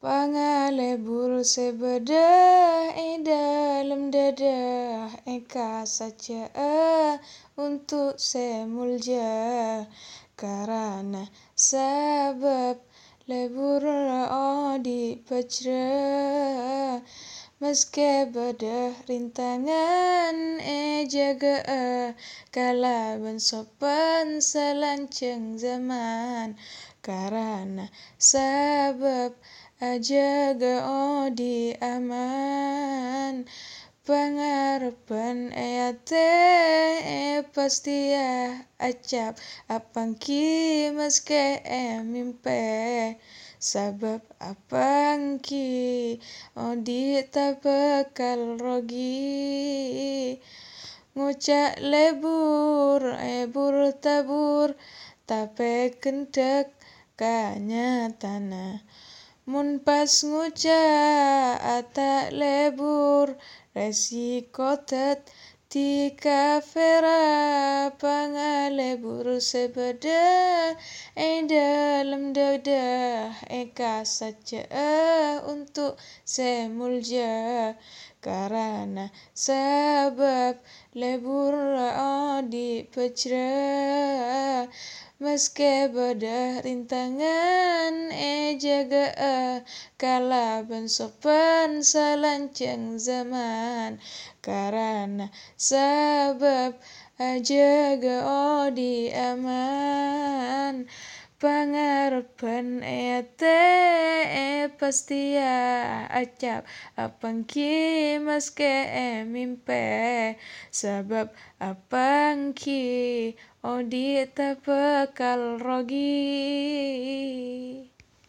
Pangalebur sebedah e dalam dadah eka saja untuk semulja. Karena sebab lebur oh di meski bedah rintangan e jaga kalaban sopan selanceng zaman. Karena sebab ajaga odi aman Pangarapan ate e pasti ya acap. Apangki meski e mimpe. Sabab apangki odi tabakal rogi. Ngucak lebur e bur tabur tapi kendak kanya tanah Mun pas ngucak ata lebur resiko tet tika fera pangalebur sebeda e dalam dadah eka saja untuk semulja karena sebab lebur di pejra meski bedah rintangan e jaga kalaban sopan selanceng zaman. Karena sebab ajaga odi aman. Pangarapan ate e pasti ya acap. Apangki meski e mimpe. Sabab apangki odi tabakal rogi